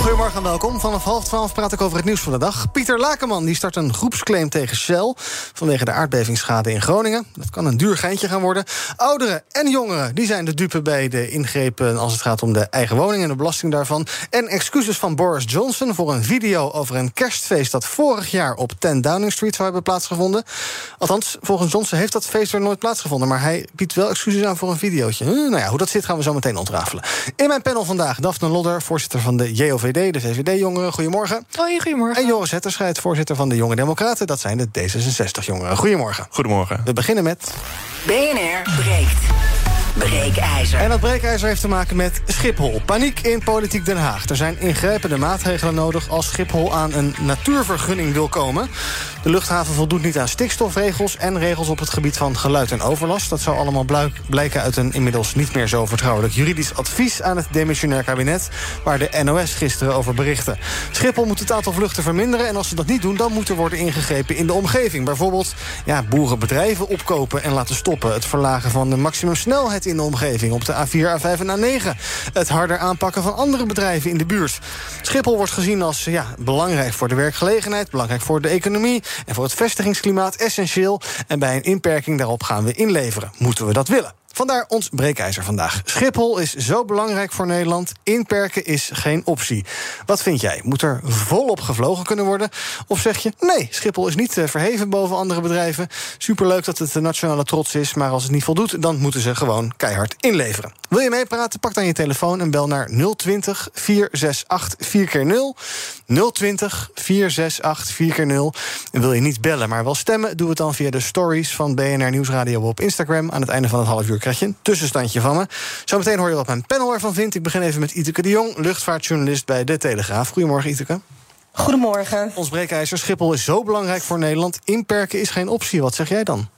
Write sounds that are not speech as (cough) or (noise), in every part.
Goedemorgen en welkom. Vanaf half twaalf praat ik over het nieuws van de dag. Pieter Lakenman die start een groepsclaim tegen Shell... vanwege de aardbevingsschade in Groningen. Dat kan een duur geintje gaan worden. Ouderen en jongeren die zijn de dupe bij de ingrepen... als het gaat om de eigen woning en de belasting daarvan. En excuses van Boris Johnson voor een video over een kerstfeest... dat vorig jaar op 10 Downing Street zou hebben plaatsgevonden. Althans, volgens Johnson heeft dat feest er nooit plaatsgevonden... maar hij biedt wel excuses aan voor een videootje. Hm, nou ja, hoe dat zit gaan we zo meteen ontrafelen. In mijn panel vandaag Daphne Lodder, voorzitter van de JOV de VVD-jongeren. Goedemorgen. Hoi, goedemorgen. En Joris Hetterscheid, voorzitter van de Jonge Democraten. Dat zijn de D66-jongeren. Goedemorgen. Goedemorgen. We beginnen met... BNR breekt. Breekijzer. En dat breekijzer heeft te maken met Schiphol. Paniek in politiek Den Haag. Er zijn ingrijpende maatregelen nodig als Schiphol aan een natuurvergunning wil komen. De luchthaven voldoet niet aan stikstofregels en regels op het gebied van geluid en overlast. Dat zou allemaal blijken uit een inmiddels niet meer zo vertrouwelijk juridisch advies aan het demissionair kabinet, waar de NOS gisteren over berichtte. Schiphol moet het aantal vluchten verminderen en als ze dat niet doen, dan moet er worden ingegrepen in de omgeving. Bijvoorbeeld ja, boerenbedrijven opkopen en laten stoppen. Het verlagen van de maximumsnelheid in de omgeving op de A4, A5 en A9. Het harder aanpakken van andere bedrijven in de buurt. Schiphol wordt gezien als ja, belangrijk voor de werkgelegenheid, belangrijk voor de economie en voor het vestigingsklimaat essentieel. En bij een inperking daarop gaan we inleveren. Moeten we dat willen? Vandaar ons breekijzer vandaag. Schiphol is zo belangrijk voor Nederland. Inperken is geen optie. Wat vind jij? Moet er volop gevlogen kunnen worden? Of zeg je, nee, Schiphol is niet eh, verheven boven andere bedrijven. Superleuk dat het de nationale trots is, maar als het niet voldoet... dan moeten ze gewoon keihard inleveren. Wil je meepraten? Pak dan je telefoon en bel naar 020 468 4x0. 020 468 4x0. En wil je niet bellen, maar wel stemmen... doe het dan via de stories van BNR Nieuwsradio op Instagram... aan het einde van het half uur krijg je een tussenstandje van me. Zometeen hoor je wat mijn panel ervan vindt. Ik begin even met Iteke de Jong, luchtvaartjournalist bij De Telegraaf. Goedemorgen, Iteke. Goedemorgen. Ons breekijzer Schiphol is zo belangrijk voor Nederland. Inperken is geen optie. Wat zeg jij dan?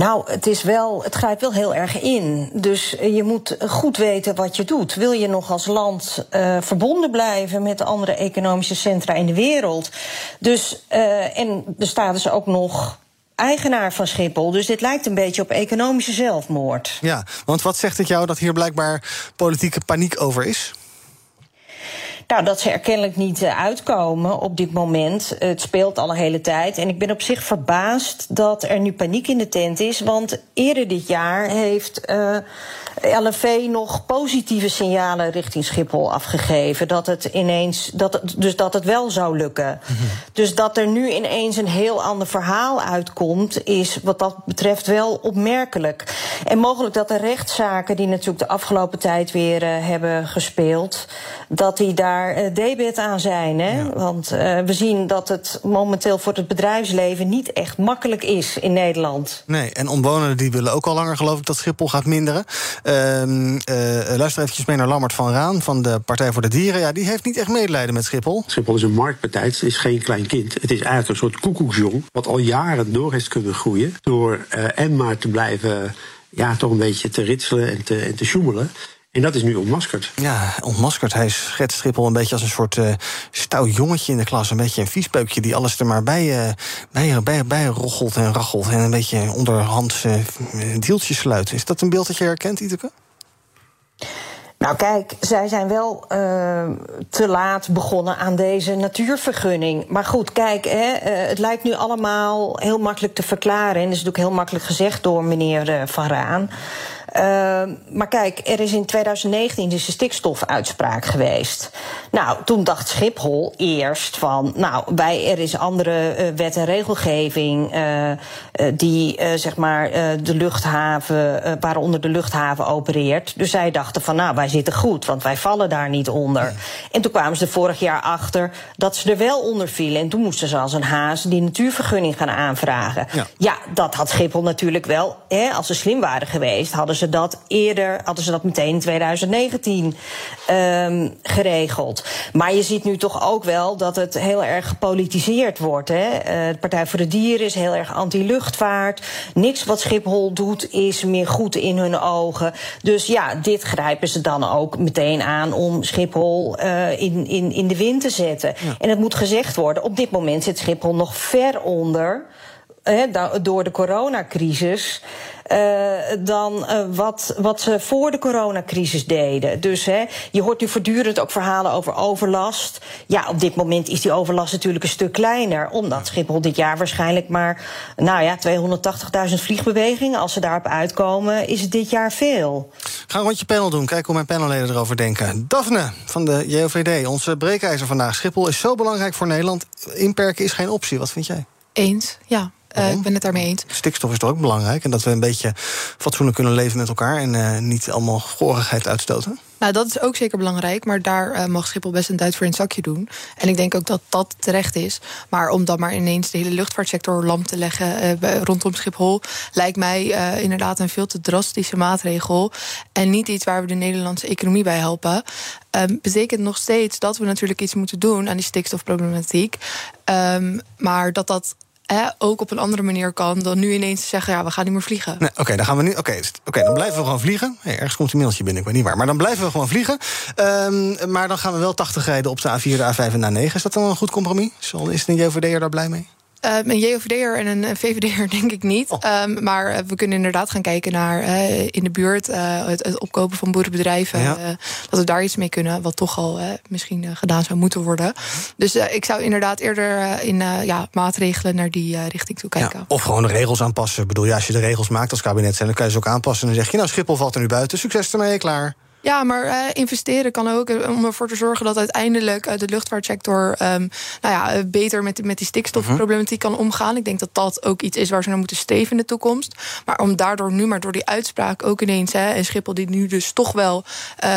Nou, het, is wel, het grijpt wel heel erg in. Dus je moet goed weten wat je doet. Wil je nog als land uh, verbonden blijven met de andere economische centra in de wereld? Dus, uh, en er staat dus ook nog eigenaar van Schiphol. Dus dit lijkt een beetje op economische zelfmoord. Ja, want wat zegt het jou dat hier blijkbaar politieke paniek over is? Nou, dat ze er kennelijk niet uitkomen op dit moment. Het speelt al een hele tijd. En ik ben op zich verbaasd dat er nu paniek in de tent is. Want eerder dit jaar heeft uh, LNV nog positieve signalen richting Schiphol afgegeven. Dat het ineens, dat het, dus dat het wel zou lukken. Mm -hmm. Dus dat er nu ineens een heel ander verhaal uitkomt, is wat dat betreft wel opmerkelijk. En mogelijk dat de rechtszaken die natuurlijk de afgelopen tijd weer uh, hebben gespeeld, dat die daar uh, debet aan zijn. Hè? Ja. Want uh, we zien dat het momenteel voor het bedrijfsleven niet echt makkelijk is in Nederland. Nee, en omwonenden die willen ook al langer geloof ik dat Schiphol gaat minderen. Uh, luister eventjes mee naar Lammert van Raan van de Partij voor de Dieren. Ja, die heeft niet echt medelijden met Schiphol. Schiphol is een marktpartij, het is geen klein kind. Het is eigenlijk een soort koekoeksjong, wat al jaren door heeft kunnen groeien. Door en maar te blijven, ja, toch een beetje te ritselen en te, en te sjoemelen. En dat is nu ontmaskerd. Ja, ontmaskerd. Hij schetst Schiphol een beetje als een soort uh, stout jongetje in de klas. Een beetje een viespeukje die alles er maar bij, uh, bij, bij, bij roggelt en rachelt. En een beetje onderhands uh, deeltjes sluit. Is dat een beeld dat je herkent, Iteke? Nou kijk, zij zijn wel uh, te laat begonnen aan deze natuurvergunning. Maar goed, kijk, hè, uh, het lijkt nu allemaal heel makkelijk te verklaren. En dat is natuurlijk heel makkelijk gezegd door meneer uh, Van Raan. Uh, maar kijk, er is in 2019 dus een stikstofuitspraak geweest. Nou, toen dacht Schiphol eerst van, nou, wij, er is andere uh, wet en regelgeving uh, die, zeg maar, de luchthaven, waaronder de luchthaven opereert. Dus zij dachten van, nou, wij zitten goed, want wij vallen daar niet onder. En toen kwamen ze vorig jaar achter dat ze er wel onder vielen. En toen moesten ze als een haas die natuurvergunning gaan aanvragen. Ja, ja dat had Schiphol natuurlijk wel, hè, als ze slim waren geweest, hadden ze ze dat eerder, hadden ze dat meteen in 2019 ehm, geregeld. Maar je ziet nu toch ook wel dat het heel erg gepolitiseerd wordt. Hè? Uh, de Partij voor de Dieren is heel erg anti-luchtvaart. Niks wat Schiphol doet is meer goed in hun ogen. Dus ja, dit grijpen ze dan ook meteen aan om Schiphol uh, in, in, in de wind te zetten. Ja. En het moet gezegd worden, op dit moment zit Schiphol nog ver onder door de coronacrisis. Uh, dan uh, wat, wat ze voor de coronacrisis deden. Dus hè, je hoort nu voortdurend ook verhalen over overlast. Ja, op dit moment is die overlast natuurlijk een stuk kleiner. Omdat Schiphol dit jaar waarschijnlijk maar nou ja, 280.000 vliegbewegingen. Als ze daarop uitkomen, is het dit jaar veel. Ga een rondje panel doen. Kijk hoe mijn panelleden erover denken. Daphne van de JOVD, onze breekijzer vandaag. Schiphol is zo belangrijk voor Nederland. Inperken is geen optie. Wat vind jij? Eens, ja. Uh, ik ben het daarmee eens. Stikstof is toch ook belangrijk. En dat we een beetje fatsoenlijk kunnen leven met elkaar. En uh, niet allemaal gorigheid uitstoten. Nou, dat is ook zeker belangrijk. Maar daar uh, mag Schiphol best een duit voor in het zakje doen. En ik denk ook dat dat terecht is. Maar om dan maar ineens de hele luchtvaartsector lam te leggen rondom Schiphol. lijkt mij inderdaad een veel te drastische maatregel. En niet iets waar we de Nederlandse economie bij helpen. Um, betekent nog steeds dat we natuurlijk iets moeten doen aan die stikstofproblematiek. Um, maar dat dat ook op een andere manier kan dan nu ineens te zeggen: ja, we gaan niet meer vliegen. Nee, Oké, dan gaan we niet. Oké, dan blijven we gewoon vliegen. Hey, ergens komt een mailtje binnen, ik weet niet waar. Maar dan blijven we gewoon vliegen. Um, maar dan gaan we wel 80 rijden op de A4, de A5 en de A9. Is dat dan een goed compromis? Is de JOVD'er daar blij mee? Uh, een JOVD'er en een VVD'er (laughs) denk ik niet. Oh. Um, maar uh, we kunnen inderdaad gaan kijken naar uh, in de buurt het, het, opkopen van boerenbedrijven. Ja. dat we daar iets mee kunnen, wat toch al misschien gedaan zou moeten worden. Dus ik zou inderdaad eerder in ja, maatregelen naar die richting toe kijken. Ja, of gewoon de regels aanpassen. Ik bedoel, ja, als je de regels maakt als kabinet, dan kan je ze ook aanpassen. En dan zeg je, nou, Schiphol valt er nu buiten. Succes ermee, klaar. Ja, maar uh, investeren kan ook eh, om ervoor te zorgen dat uiteindelijk uh, de luchtvaartsector um, nou ja, beter met, met die stikstofproblematiek kan omgaan. Ik denk dat dat ook iets is waar ze naar moeten steven in de toekomst. Maar om daardoor nu, maar door die uitspraak ook ineens, hè, en Schiphol die nu dus toch wel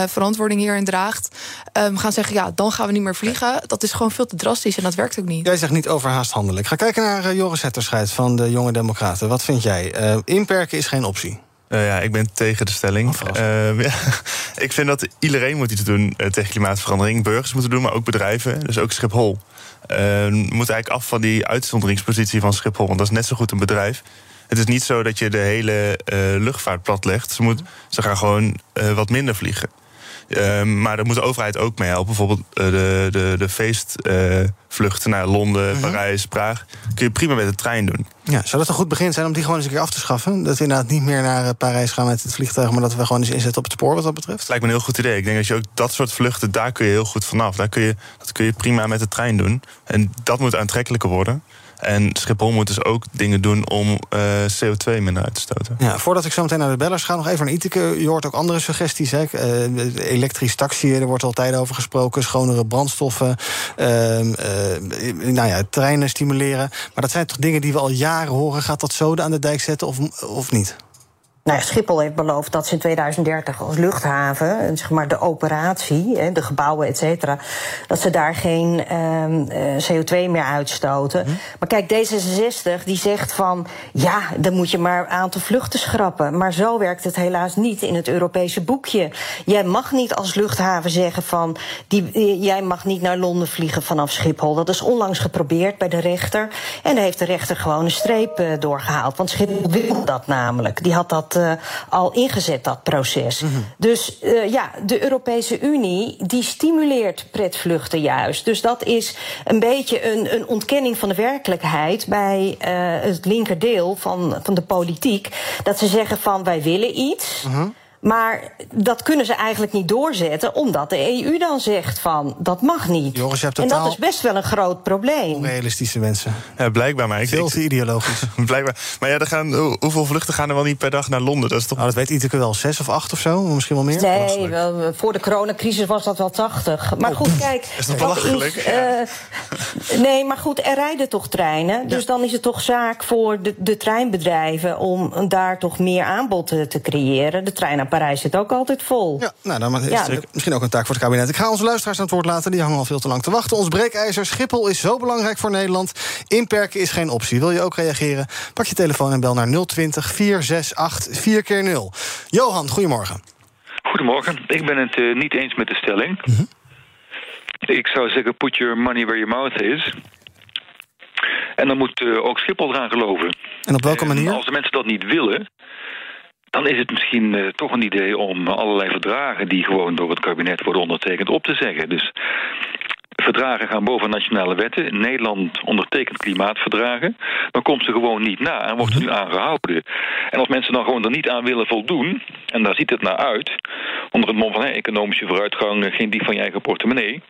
verantwoording hierin draagt, um, gaan zeggen: ja, dan gaan we niet meer vliegen. Dat is gewoon veel te drastisch en dat werkt ook niet. Jij zegt niet overhaast handelen. Ik ga kijken naar Joris Hetterscheid van de Jonge Democraten. Wat vind jij? inperken is geen optie. Uh, ja, ik ben tegen de stelling. Uh, (laughs) ja, ik vind dat iedereen moet iets doen uh, tegen klimaatverandering. Burgers moeten doen, maar ook bedrijven. Dus ook Schiphol. we moeten eigenlijk af van die uitzonderingspositie van Schiphol. Want dat is net zo goed een bedrijf. Het is niet zo dat je de hele luchtvaart platlegt. Ze, moet, ze gaan gewoon wat minder vliegen. Ehm, maar daar moet de overheid ook mee helpen. Bijvoorbeeld uh, de, de, de feestvluchten naar Londen, mhm. Parijs, Praag. Kun je prima met de trein doen. Ja, zou dat een goed begin zijn om die gewoon eens een keer af te schaffen? Dat we inderdaad niet meer naar eh, Parijs gaan met het vliegtuig... maar dat we gewoon eens inzetten op het spoor wat dat betreft? Lijkt me een heel goed idee. Ik denk dat je ook dat soort vluchten, daar kun je heel goed vanaf. Daar kun je, dat kun je prima met de trein doen. En dat moet aantrekkelijker worden. En Schiphol moet dus ook dingen doen om uh, CO2 minder uit te stoten. Ja, voordat ik zo meteen naar de bellers ga, nog even naar Iteke. Je hoort ook andere suggesties. Hè? Uh, elektrisch taxi, er wordt altijd over gesproken. Schonere brandstoffen. Uh, nou ja, treinen stimuleren. Maar dat zijn toch dingen die we al jaren horen. Gaat dat zoden aan de dijk zetten of, of niet? Nou, Schiphol heeft beloofd dat ze in 2030 als luchthaven, zeg maar de operatie, de gebouwen, et cetera, dat ze daar geen um, CO2 meer uitstoten. Hm. Maar kijk, D66 die zegt van ja, dan moet je maar een aantal vluchten schrappen. Maar zo werkt het helaas niet in het Europese boekje. Jij mag niet als luchthaven zeggen van die, jij mag niet naar Londen vliegen vanaf Schiphol. Dat is onlangs geprobeerd bij de rechter. En daar heeft de rechter gewoon een streep uh, doorgehaald. Want Schiphol wil dat namelijk. Die had dat uh, al ingezet, dat proces. Mm -hmm. Dus uh, ja, de Europese Unie die stimuleert pretvluchten juist. Dus dat is een beetje een, een ontkenning van de werkelijkheid bij uh, het linkerdeel van, van de politiek. Dat ze zeggen van wij willen iets. Mm -hmm. Maar dat kunnen ze eigenlijk niet doorzetten, omdat de EU dan zegt van dat mag niet. Joris, je hebt en dat is best wel een groot probleem. Onrealistische mensen. Ja, blijkbaar. Maar ik Veel te ideologisch. (laughs) blijkbaar. Maar ja, er gaan, hoeveel vluchten gaan er wel niet per dag naar Londen? Dat is toch. Nou, dat weet Iteke wel, zes of acht of zo, misschien wel meer. Nee, wel, voor de coronacrisis was dat wel tachtig. Maar oh. goed, kijk. Is dat belachelijk? Is, uh, nee, maar goed, er rijden toch treinen. Dus dan is het toch zaak voor de, de treinbedrijven om daar toch meer aanbod te, te creëren. De trein Parijs zit ook altijd vol. Ja, nou, dan is Ja, het misschien ook een taak voor het kabinet. Ik ga onze luisteraars aan het woord laten, die hangen al veel te lang te wachten. Ons breekijzer Schiphol is zo belangrijk voor Nederland. Inperken is geen optie. Wil je ook reageren? Pak je telefoon en bel naar 020 468 4 keer 0 Johan, goedemorgen. Goedemorgen. Ik ben het eh, niet eens met de stelling. Ik zou zeggen, put your money where your mouth is. En dan moet eh, ook Schiphol eraan geloven. En op welke En manier? Als de mensen dat niet willen, dan is het misschien eh, toch een idee om allerlei verdragen die gewoon door het kabinet worden ondertekend op te zeggen. Dus verdragen gaan boven nationale wetten. Nederland ondertekent klimaatverdragen. Dan komt ze gewoon niet na en wordt er nu aangehouden. En als mensen dan gewoon er niet aan willen voldoen, en daar ziet het naar uit, onder het mom van hé, economische vooruitgang, eh, geen dief van je eigen portemonnee,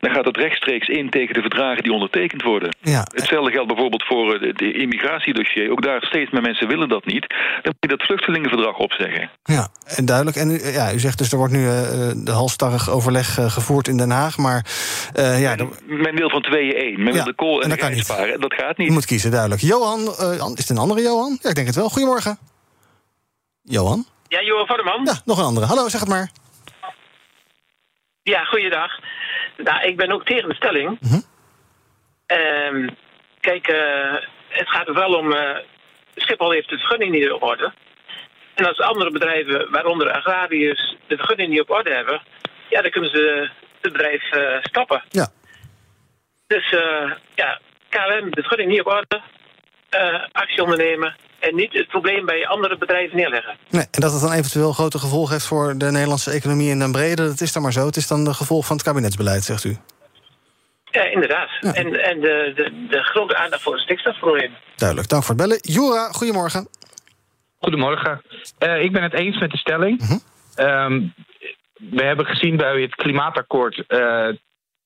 dan gaat het rechtstreeks in tegen de verdragen die ondertekend worden. Ja. Hetzelfde geldt bijvoorbeeld voor eh, de, de immigratiedossier. Ook daar steeds meer mensen willen dat niet. Dan moet je dat vluchtelingenverdrag opzeggen. Ja, en duidelijk. En u, ja, u zegt dus er wordt nu eh, de halstarrig overleg eh, gevoerd in Den Haag. Maar eh, ja, Men wil van tweeën één. Men Ja, wil de kool en en, dat de kan sparen. Dat gaat niet. je moet kiezen, duidelijk. Johan, eh, is het een andere Johan? Ja, ik denk het wel. Goedemorgen. Johan? Ja, Johan van der Man. Ja, nog een andere. Hallo, zeg het maar. Ja, goeiedag. Nou, ik ben ook tegen de stelling. Mhm. Ehm, kijk, eh, het gaat er wel om... eh, Schiphol heeft de vergunning niet op orde. En als andere bedrijven, waaronder agrariërs, de vergunning niet op orde hebben... ja, dan kunnen ze bedrijf eh, stappen. Ja. Dus eh, ja, KLM, de vergunning niet op orde. eh, actie ondernemen. En niet het probleem bij andere bedrijven neerleggen. Nee, en dat het dan eventueel grote gevolgen heeft voor de Nederlandse economie in den brede, dat is dan maar zo. Het is dan de gevolg van het kabinetsbeleid, zegt u. Ja, inderdaad. Ja. En, en de, de, de grote aandacht voor het stikstofprobleem. Duidelijk, dank voor het bellen. Jura, goedemorgen. Goedemorgen. Eh, ik ben het eens met de stelling. Ehm, we hebben gezien bij het klimaatakkoord eh,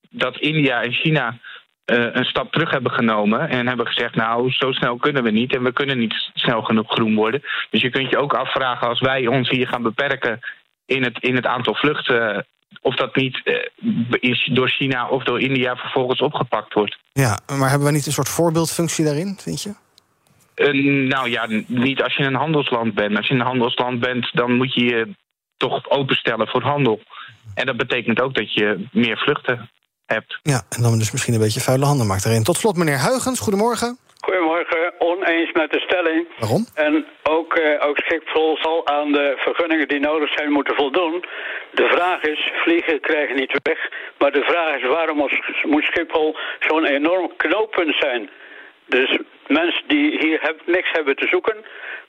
dat India en China eh, een stap terug hebben genomen. En hebben gezegd, nou, zo snel kunnen we niet. En we kunnen niet snel genoeg groen worden. Dus je kunt je ook afvragen als wij ons hier gaan beperken in het, in het aantal vluchten. Of dat niet eh, is door China of door India vervolgens opgepakt wordt. Ja, maar hebben we niet een soort voorbeeldfunctie daarin, vind je? Eh, nou ja, niet als je een handelsland bent. Als je een handelsland bent, dan moet je je toch openstellen voor handel. En dat betekent ook dat je meer vluchten hebt. Ja, en dan dus misschien een beetje vuile handen maakt erin. Tot slot, meneer Huigens, goedemorgen. Goedemorgen, oneens met de stelling. Waarom? En ook, eh, ook Schiphol zal aan de vergunningen die nodig zijn moeten voldoen. De vraag is, vliegen krijgen niet weg. Maar de vraag is, waarom moet- moet Schiphol zo'n enorm knooppunt zijn? Dus mensen die hier heb, niks hebben te zoeken,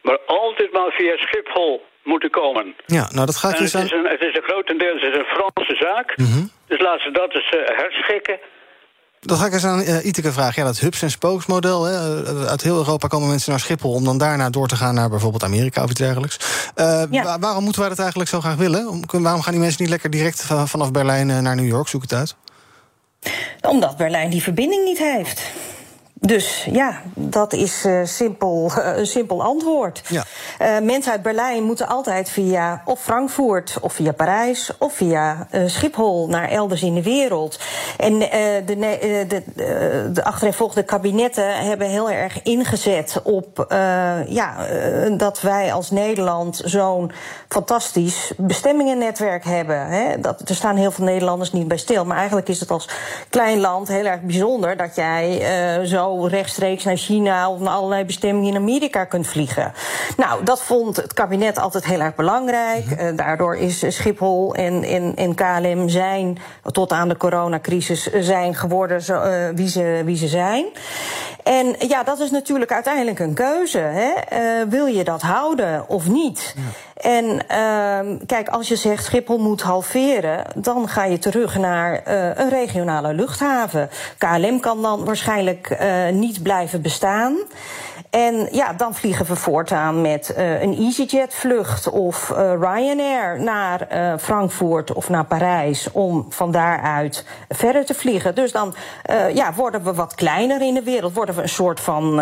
maar altijd maar via Schiphol moeten komen. Ja, nou dat ga ik En eens het, aan... is een, het is een grotendeels het is een Franse zaak. Dus laten ze dat eens eh, herschikken. Dat ga ik eens aan eh, Iteke vragen. Ja, dat hubs en spokes model. Hè. eh, Uit heel Europa komen mensen naar Schiphol om dan daarna door te gaan naar bijvoorbeeld Amerika of iets dergelijks. Eh, Ja. wa- waarom moeten wij dat eigenlijk zo graag willen? Om- Waarom gaan die mensen niet lekker direct va- vanaf Berlijn naar New York? Zoek het uit. Omdat Berlijn die verbinding niet heeft. Dus ja, dat is eh, simpel, (laughs) een simpel antwoord. Ja. Eh, mensen uit Berlijn moeten altijd via of Frankfurt of via Parijs of via eh, Schiphol naar elders in de wereld. En eh, de, eh, de, de, de achtereenvolgende kabinetten hebben heel erg ingezet op eh, ja, eh, dat wij als Nederland zo'n fantastisch bestemmingennetwerk hebben. Hè. Dat, er staan heel veel Nederlanders niet bij stil. Maar eigenlijk is het als klein land heel erg bijzonder dat jij eh, zo rechtstreeks naar China of naar allerlei bestemmingen in Amerika kunt vliegen. Nou, dat vond het kabinet altijd heel erg belangrijk. Eh, daardoor is Schiphol en, en, en KLM zijn tot aan de coronacrisis zijn geworden zo, eh, wie, ze, wie ze zijn. En ja, dat is natuurlijk uiteindelijk een keuze. Hè? Eh, wil je dat houden of niet? En ehm, kijk, als je zegt Schiphol moet halveren, dan ga je terug naar eh, een regionale luchthaven. KLM kan dan waarschijnlijk eh, niet blijven bestaan. En ja, dan vliegen we voortaan met eh, een EasyJet-vlucht of eh, Ryanair naar eh, Frankfurt of naar Parijs om van daaruit verder te vliegen. Dus dan ja, worden we wat kleiner in de wereld, worden we een soort van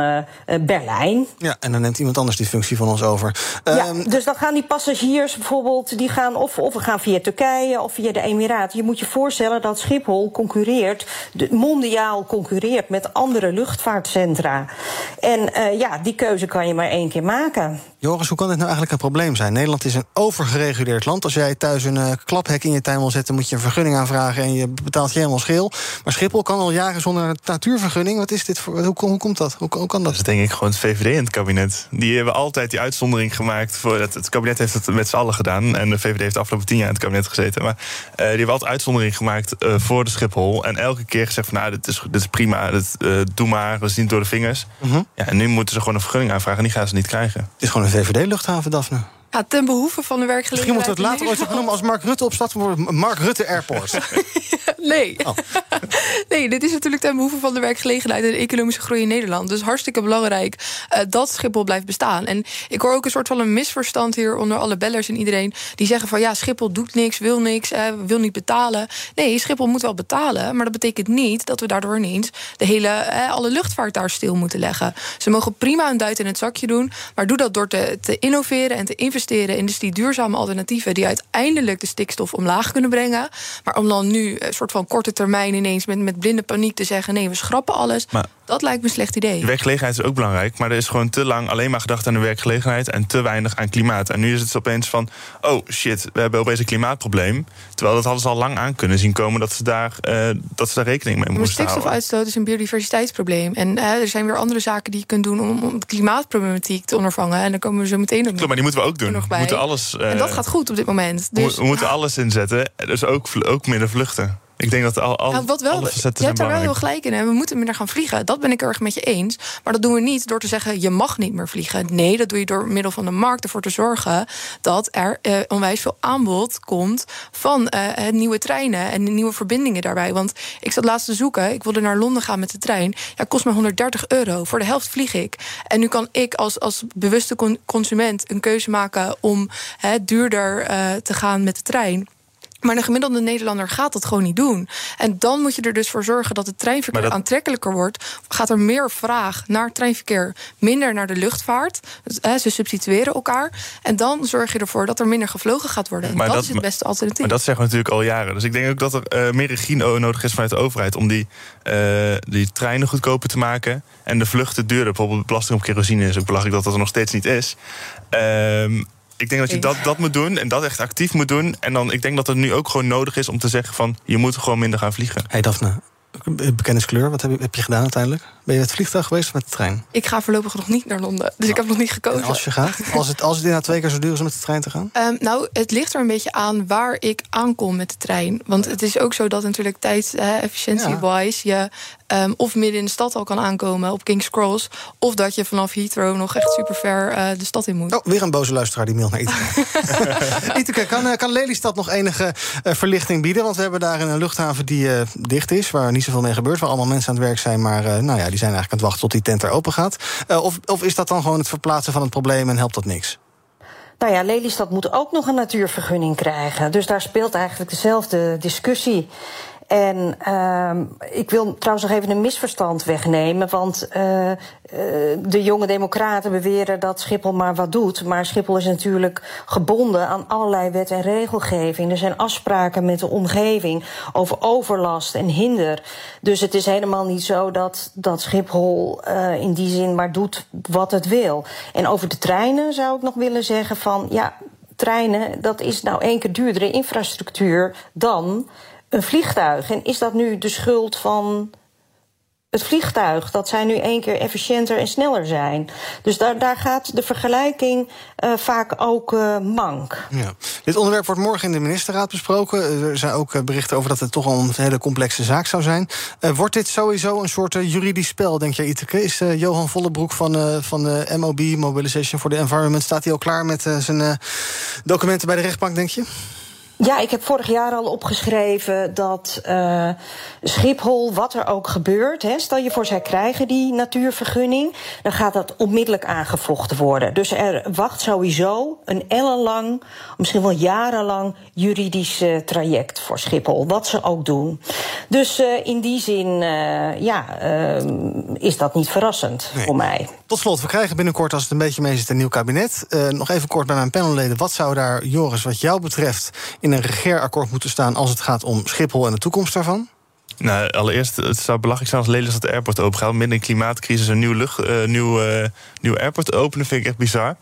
Berlijn. Ja, en dan neemt iemand anders die functie van ons over. Ja, Ehm, dus dan gaan die passagiers bijvoorbeeld, die gaan of, of we gaan via Turkije of via de Emiraten. Je moet je voorstellen dat Schiphol concurreert, mondiaal concurreert met andere luchtvaartcentra. En ja, die keuze kan je maar één keer maken. Joris, hoe kan dit nou eigenlijk een probleem zijn? Nederland is een overgereguleerd land. Als jij thuis een uh, klaphek in je tuin wil zetten, moet je een vergunning aanvragen en je betaalt je helemaal scheel. Maar Schiphol kan al jaren zonder een natuurvergunning. Wat is dit voor? Hoe, hoe komt dat? Hoe, hoe, kan dat? Dat is denk ik gewoon het VVD in het kabinet. Die hebben altijd die uitzondering gemaakt. Voor het, het kabinet heeft het met z'n allen gedaan. En de VVD heeft de afgelopen tien jaar in het kabinet gezeten. Maar uh, die hebben altijd uitzondering gemaakt uh, voor de Schiphol. En elke keer gezegd van nou, dit is, dit is prima, dit, doe maar, we zien het door de vingers. -hmm. ja, en nu moeten ze gewoon een vergunning aanvragen en die gaan ze niet krijgen. Het is gewoon een VVD-luchthaven, Daphne. Ja, ten behoeve van de werkgelegenheid. Misschien moeten we het later ooit zo noemen als Mark Rutte opstaat voor Mark Rutte Airport. (laughs) nee. Oh. (laughs) nee, dit is natuurlijk ten behoeve van de werkgelegenheid en de economische groei in Nederland. Dus hartstikke belangrijk uh, dat Schiphol blijft bestaan. En ik hoor ook een soort van een misverstand hier onder alle bellers en iedereen die zeggen van ja, Schiphol doet niks, wil niks, uh, wil niet betalen. Nee, Schiphol moet wel betalen, maar dat betekent niet dat we daardoor ineens de hele, uh, alle luchtvaart daar stil moeten leggen. Ze mogen prima een duit in het zakje doen, maar doe dat door te, te innoveren en te investeren in dus die duurzame alternatieven die uiteindelijk de stikstof omlaag kunnen brengen. Maar om dan nu een soort van korte termijn ineens met, met blinde paniek te zeggen: nee, we schrappen alles. Maar dat lijkt me een slecht idee. De werkgelegenheid is ook belangrijk, maar er is gewoon te lang alleen maar gedacht aan de werkgelegenheid en te weinig aan klimaat. En nu is het opeens van: oh shit, we hebben opeens een klimaatprobleem. Terwijl dat hadden ze al lang aan kunnen zien komen dat ze daar, uh, dat ze daar rekening mee moesten houden. Stikstofuitstoot is een biodiversiteitsprobleem. En uh, er zijn weer andere zaken die je kunt doen om, om de klimaatproblematiek te ondervangen. En dan komen we zo meteen ook. Klopt, maar die moeten we ook doen. Nog. We moeten alles, uh, en dat gaat goed op dit moment. Dus, we moeten alles inzetten, dus ook, ook minder vluchten. Ik denk dat al, al nou, wat wel, Je hebt daar wel heel gelijk in. En we moeten minder gaan vliegen. Dat ben ik erg met je eens. Maar dat doen we niet door te zeggen... je mag niet meer vliegen. Nee, dat doe je door middel van de markt ervoor te zorgen... dat er uh, onwijs veel aanbod komt van uh, nieuwe treinen... en nieuwe verbindingen daarbij. Want ik zat laatst te zoeken. Ik wilde naar Londen gaan met de trein. Ja, kost me 130 euro. Voor de helft vlieg ik. En nu kan ik als, als bewuste consument een keuze maken... om duurder te gaan met de trein... Maar de gemiddelde Nederlander gaat dat gewoon niet doen. En dan moet je er dus voor zorgen dat het treinverkeer dat... aantrekkelijker wordt. Gaat er meer vraag naar treinverkeer, minder naar de luchtvaart. Dus, ze substitueren elkaar. En dan zorg je ervoor dat er minder gevlogen gaat worden. Maar dat, dat, is het beste alternatief. Maar dat zeggen we natuurlijk al jaren. Dus ik denk ook dat er uh, meer regie nodig is vanuit de overheid... om die, uh, die treinen goedkoper te maken en de vluchten duurder. Bijvoorbeeld de belasting op kerosine is ook belachelijk dat dat er nog steeds niet is. Uh, ik denk dat je dat, dat moet doen en dat echt actief moet doen. En dan, ik denk dat het nu ook gewoon nodig is om te zeggen van... je moet gewoon minder gaan vliegen. Hey Daphne, bekenniskleur, wat heb je, heb je gedaan uiteindelijk? Ben je met het vliegtuig geweest of met de trein? Ik ga voorlopig nog niet naar Londen, dus ik heb nog niet gekozen. En als je gaat? Als het, als het inderdaad twee keer zo duur is om met de trein te gaan? Um, nou, het ligt er een beetje aan waar ik aankom met de trein. Want het is ook zo dat natuurlijk tijdsefficiëntie-wise... je um, of midden in de stad al kan aankomen op King's Cross... of dat je vanaf Heathrow nog echt super ver uh, de stad in moet. Oh, weer een boze luisteraar die mailt naar. Iteke, (laughs) kan, uh, kan Lelystad nog enige uh, verlichting bieden? Want we hebben daar een luchthaven die dicht is... waar niet zoveel mee gebeurt, waar allemaal mensen aan het werk zijn... maar nou ja, die zijn eigenlijk aan het wachten tot die tent er open gaat. of, of is dat dan gewoon het verplaatsen van het probleem en helpt dat niks? Nou ja, Lelystad moet ook nog een natuurvergunning krijgen. Dus daar speelt eigenlijk dezelfde discussie. En uh, ik wil trouwens nog even een misverstand wegnemen. Want uh, uh, de jonge democraten beweren dat Schiphol maar wat doet. Maar Schiphol is natuurlijk gebonden aan allerlei wet en regelgeving. Er zijn afspraken met de omgeving over overlast en hinder. Dus het is helemaal niet zo dat, dat Schiphol uh, in die zin maar doet wat het wil. En over de treinen zou ik nog willen zeggen van ja, treinen, dat is nou één keer duurdere infrastructuur dan een vliegtuig. En is dat nu de schuld van het vliegtuig? Dat zij nu één keer efficiënter en sneller zijn. Dus daar, daar gaat de vergelijking uh, vaak ook uh, mank. Ja. Dit onderwerp wordt morgen in de ministerraad besproken. Er zijn ook berichten over dat het toch al een hele complexe zaak zou zijn. Wordt dit sowieso een soort juridisch spel, denk jij, Iteke? Is Johan Vollebroek van, van de MOB, Mobilization for the Environment... staat hij al klaar met zijn documenten bij de rechtbank, denk je? Ja, ik heb vorig jaar al opgeschreven dat uh, Schiphol, wat er ook gebeurt, hè, stel je voor zij krijgen die natuurvergunning, dan gaat dat onmiddellijk aangevochten worden. Dus er wacht sowieso een ellenlang, misschien wel jarenlang juridisch uh, traject voor Schiphol, wat ze ook doen. Dus uh, in die zin, ja, is dat niet verrassend nee. voor mij. Tot slot, we krijgen binnenkort, als het een beetje mee zit, een nieuw kabinet. nog even kort bij mijn panelleden, wat zou daar, Joris, wat jou betreft in een regeerakkoord moeten staan als het gaat om Schiphol en de toekomst daarvan? Nou, allereerst, het zou belachelijk zijn als Lelystad Airport open gaat. Midden in klimaatcrisis een nieuw, lucht, uh, nieuw, uh, nieuw airport openen, vind ik echt bizar.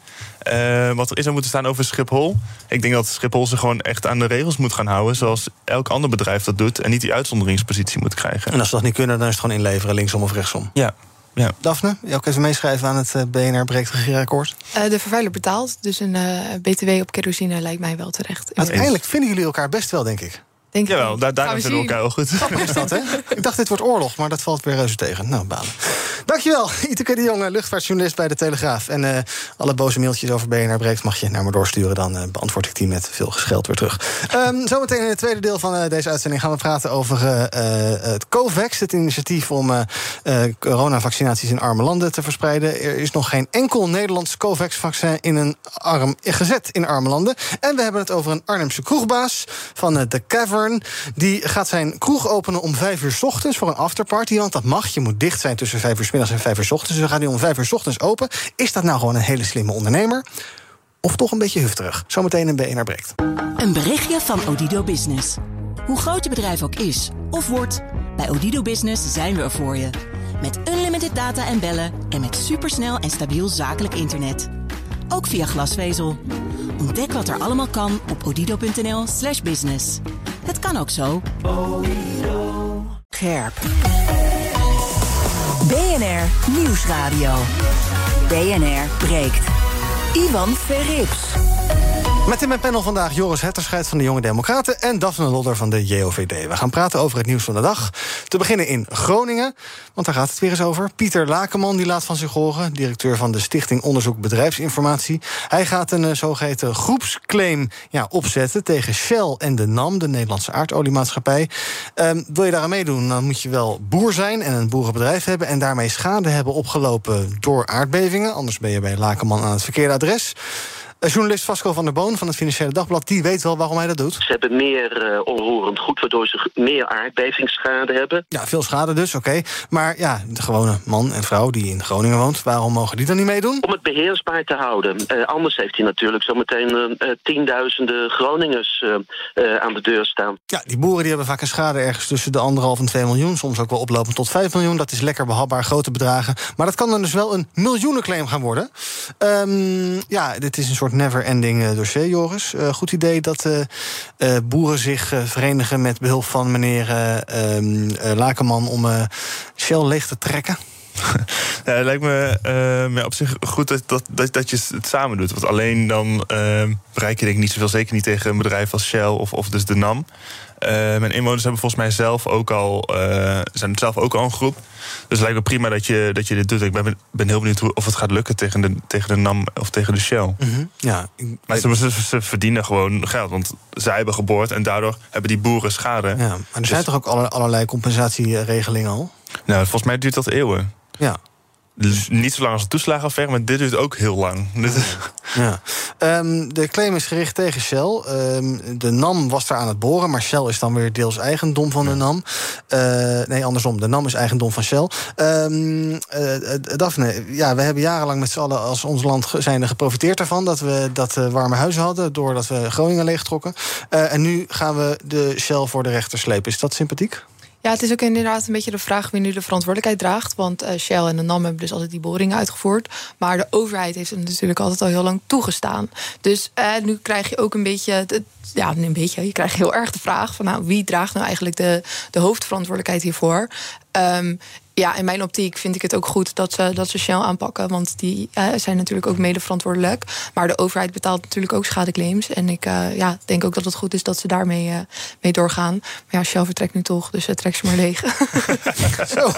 Uh, wat er is zou moeten staan over Schiphol. Ik denk dat Schiphol zich gewoon echt aan de regels moet gaan houden. Zoals elk ander bedrijf dat doet. En niet die uitzonderingspositie moet krijgen. En als ze dat niet kunnen, dan is het gewoon inleveren, linksom of rechtsom. Ja. Ja. Daphne, je ook even meeschrijven aan het BNR breekt regeerakkoord? Uh, de vervuiler betaalt, dus een uh, BTW op kerosine lijkt mij wel terecht. Uiteindelijk vinden jullie elkaar best wel, denk ik. Denk Jawel, daar, daar vinden we elkaar wel goed. is dat, hè? (laughs) Ik dacht, dit wordt oorlog, maar dat valt weer reuze tegen. Nou, balen. Dankjewel, (laughs) Iteke de Jonge, luchtvaartjournalist bij de Telegraaf. En uh, alle boze mailtjes over BNR Breekt mag je naar me doorsturen. Dan uh, beantwoord ik die met veel gescheld weer terug. Um, zometeen in het tweede deel van uh, deze uitzending gaan we praten over het COVAX. Het initiatief om coronavaccinaties in arme landen te verspreiden. Er is nog geen enkel Nederlands COVAX-vaccin in een arm gezet in arme landen. En we hebben het over een Arnhemse kroegbaas van de Cavern. Die gaat zijn kroeg openen om vijf uur s ochtends voor een afterparty. Want dat mag. Je moet dicht zijn tussen vijf uur s middags en vijf uur s ochtends. Dus dan gaat hij om vijf uur s ochtends open. Is dat nou gewoon een hele slimme ondernemer? Of toch een beetje hufterig? Zometeen een BNR breekt. Een berichtje van Odido Business. Hoe groot je bedrijf ook is of wordt, bij Odido Business zijn we er voor je. Met unlimited data en bellen en met supersnel en stabiel zakelijk internet. Ook via glasvezel. Ontdek wat er allemaal kan op odido.nl/slash business. Het kan ook zo. Scherp. BNR Nieuwsradio. BNR breekt. Ivan Verrips. Met in mijn panel vandaag Joris Hetterscheid van de Jonge Democraten... en Daphne Lodder van de JOVD. We gaan praten over het nieuws van de dag. Te beginnen in Groningen, want daar gaat het weer eens over. Pieter Lakenman die laat van zich horen, directeur van de Stichting Onderzoek Bedrijfsinformatie. Hij gaat een uh, zogeheten groepsclaim ja, opzetten tegen Shell en de NAM... de Nederlandse aardoliemaatschappij. Um, wil je daar aan meedoen, dan moet je wel boer zijn... en een boerenbedrijf hebben en daarmee schade hebben opgelopen door aardbevingen. Anders ben je bij Lakenman aan het verkeerde adres. Journalist Vasco van der Boon van het Financiële Dagblad... die weet wel waarom hij dat doet. Ze hebben meer uh, onroerend goed, waardoor ze meer aardbevingsschade hebben. Ja, veel schade dus, oké. Okay. Maar ja, de gewone man en vrouw die in Groningen woont... waarom mogen die dan niet meedoen? Om het beheersbaar te houden. Uh, anders heeft hij natuurlijk zometeen uh, tienduizenden Groningers aan de deur staan. Ja, die boeren die hebben vaak een schade ergens tussen de anderhalf en 2 miljoen. Soms ook wel oplopend tot 5 miljoen. Dat is lekker behapbaar, grote bedragen. Maar dat kan dan dus wel een miljoenenclaim gaan worden. Um, ja, dit is een soort never-ending dossier, Joris. Uh, goed idee dat uh, boeren zich verenigen met behulp van meneer uh, Lakenman om Shell leeg te trekken. (laughs) Ja, het lijkt me uh, op zich goed dat, dat, dat, je het samen doet. Want alleen dan uh, bereik je denk ik niet zoveel, zeker niet tegen een bedrijf als Shell of, of dus de NAM. Uh, mijn inwoners hebben volgens mij zelf ook al, zijn zelf ook al een groep. Dus het lijkt me prima dat je, dat je dit doet. Ik ben, ben heel benieuwd hoe, of het gaat lukken tegen de, tegen de NAM of tegen de Shell. Mm -hmm. ja, maar ze, ze, ze, verdienen gewoon geld. Want zij hebben geboord en daardoor hebben die boeren schade. Ja, maar er zijn dus, toch ook allerlei compensatieregelingen al? Nou, volgens mij duurt dat eeuwen. Ja. Dus niet zo lang als de toeslagenaffaire, maar dit duurt ook heel lang. Ja. Um, de claim is gericht tegen Shell. Um, de NAM was daar aan het boren, maar Shell is dan weer deels eigendom van de NAM. Uh, nee, andersom. De NAM is eigendom van Shell. Um, uh, Daphne, ja, we hebben jarenlang met z'n allen als ons land zijn geprofiteerd ervan dat we dat uh, warme huizen hadden, doordat we Groningen leegtrokken. en nu gaan we de Shell voor de rechter slepen. Is dat sympathiek? Ja, het is ook inderdaad een beetje de vraag wie nu de verantwoordelijkheid draagt. Want uh, Shell en de NAM hebben dus altijd die boringen uitgevoerd. Maar de overheid heeft het natuurlijk altijd al heel lang toegestaan. Dus uh, nu krijg je ook een beetje. Ja, een beetje. Je krijgt heel erg de vraag van nou, wie draagt nou eigenlijk de, de hoofdverantwoordelijkheid hiervoor? Um, ja, in mijn optiek vind ik het ook goed dat ze, dat ze Shell aanpakken. Want die uh, zijn natuurlijk ook mede verantwoordelijk. Maar de overheid betaalt natuurlijk ook schadeclaims. En ik uh, ja, denk ook dat het goed is dat ze daarmee uh, mee doorgaan. Maar ja, Shell vertrekt nu toch, dus trek ze maar leeg. (laughs) Zo.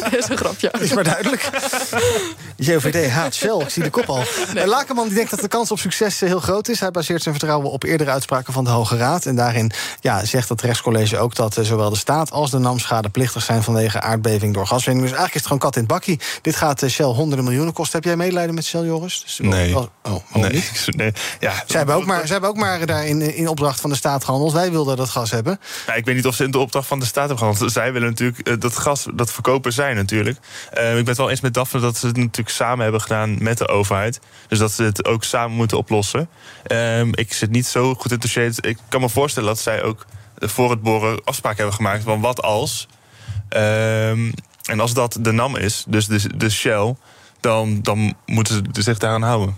dat (laughs) is een grapje. Is maar duidelijk. (laughs) JOVD haat Shell, ik zie de kop al. Nee. Lakenman die denkt dat de kans op succes heel groot is. Hij baseert zijn vertrouwen op eerdere uitspraken van de Hoge Raad. En daarin ja, zegt het rechtscollege ook dat zowel de staat als de NAM schadeplichtig zijn vanwege aardbeving door gaswinning. Dus eigenlijk is het gewoon kat in het bakkie. Dit gaat Shell honderden miljoenen kosten. Heb jij medelijden met Shell, Joris? Dus, nee. Oh, oh, nee. Niet? nee. (laughs) Ja. Zij, hebben ook maar, zij hebben ook maar daar in, in opdracht van de staat gehandeld. Wij wilden dat gas hebben. Ja, ik weet niet of ze in de opdracht van de staat hebben gehandeld. Zij willen natuurlijk uh, dat gas, dat verkopen zij natuurlijk. Uh, ik ben het wel eens met Daphne dat ze het natuurlijk samen hebben gedaan met de overheid. Dus dat ze het ook samen moeten oplossen. Uh, ik zit niet zo goed in Ik kan me voorstellen dat zij ook voor het boren afspraken hebben gemaakt van wat als. Ehm, en als dat de NAM is, dus de, de Shell, dan, dan moeten ze zich daaraan houden.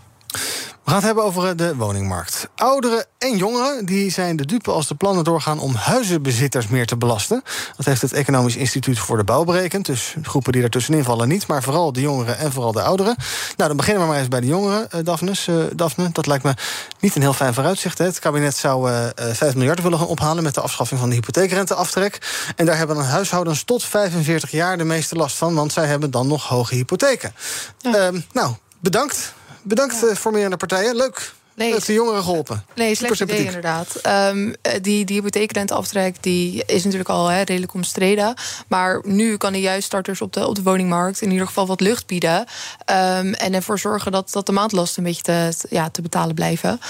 We gaan het hebben over eh, de woningmarkt. Ouderen en jongeren die zijn de dupe als de plannen doorgaan om huizenbezitters meer te belasten. Dat heeft het Economisch Instituut voor de Bouw berekend. Dus groepen die ertussenin vallen niet, maar vooral de jongeren en vooral de ouderen. Nou, dan beginnen we maar eens bij de jongeren, uh, Daphnes, uh, Daphne. Dat lijkt me niet een heel fijn vooruitzicht. Hè. Het kabinet zou uh, 5 miljard willen gaan ophalen met de afschaffing van de hypotheekrenteaftrek. En daar hebben dan huishoudens tot 45 jaar de meeste last van, want zij hebben dan nog hoge hypotheken. Ja. nou, bedankt. Bedankt ja. voor meer aan de partijen. Leuk. Nee, heeft de jongeren geholpen. Nee, slecht idee inderdaad. Um, die, die hypotheekrenteaftrek die is natuurlijk al he, redelijk omstreden. Maar nu kan hij juist starters op de, op de woningmarkt in ieder geval wat lucht bieden. Um, en ervoor zorgen dat, dat de maandlasten een beetje te, ja, te betalen blijven.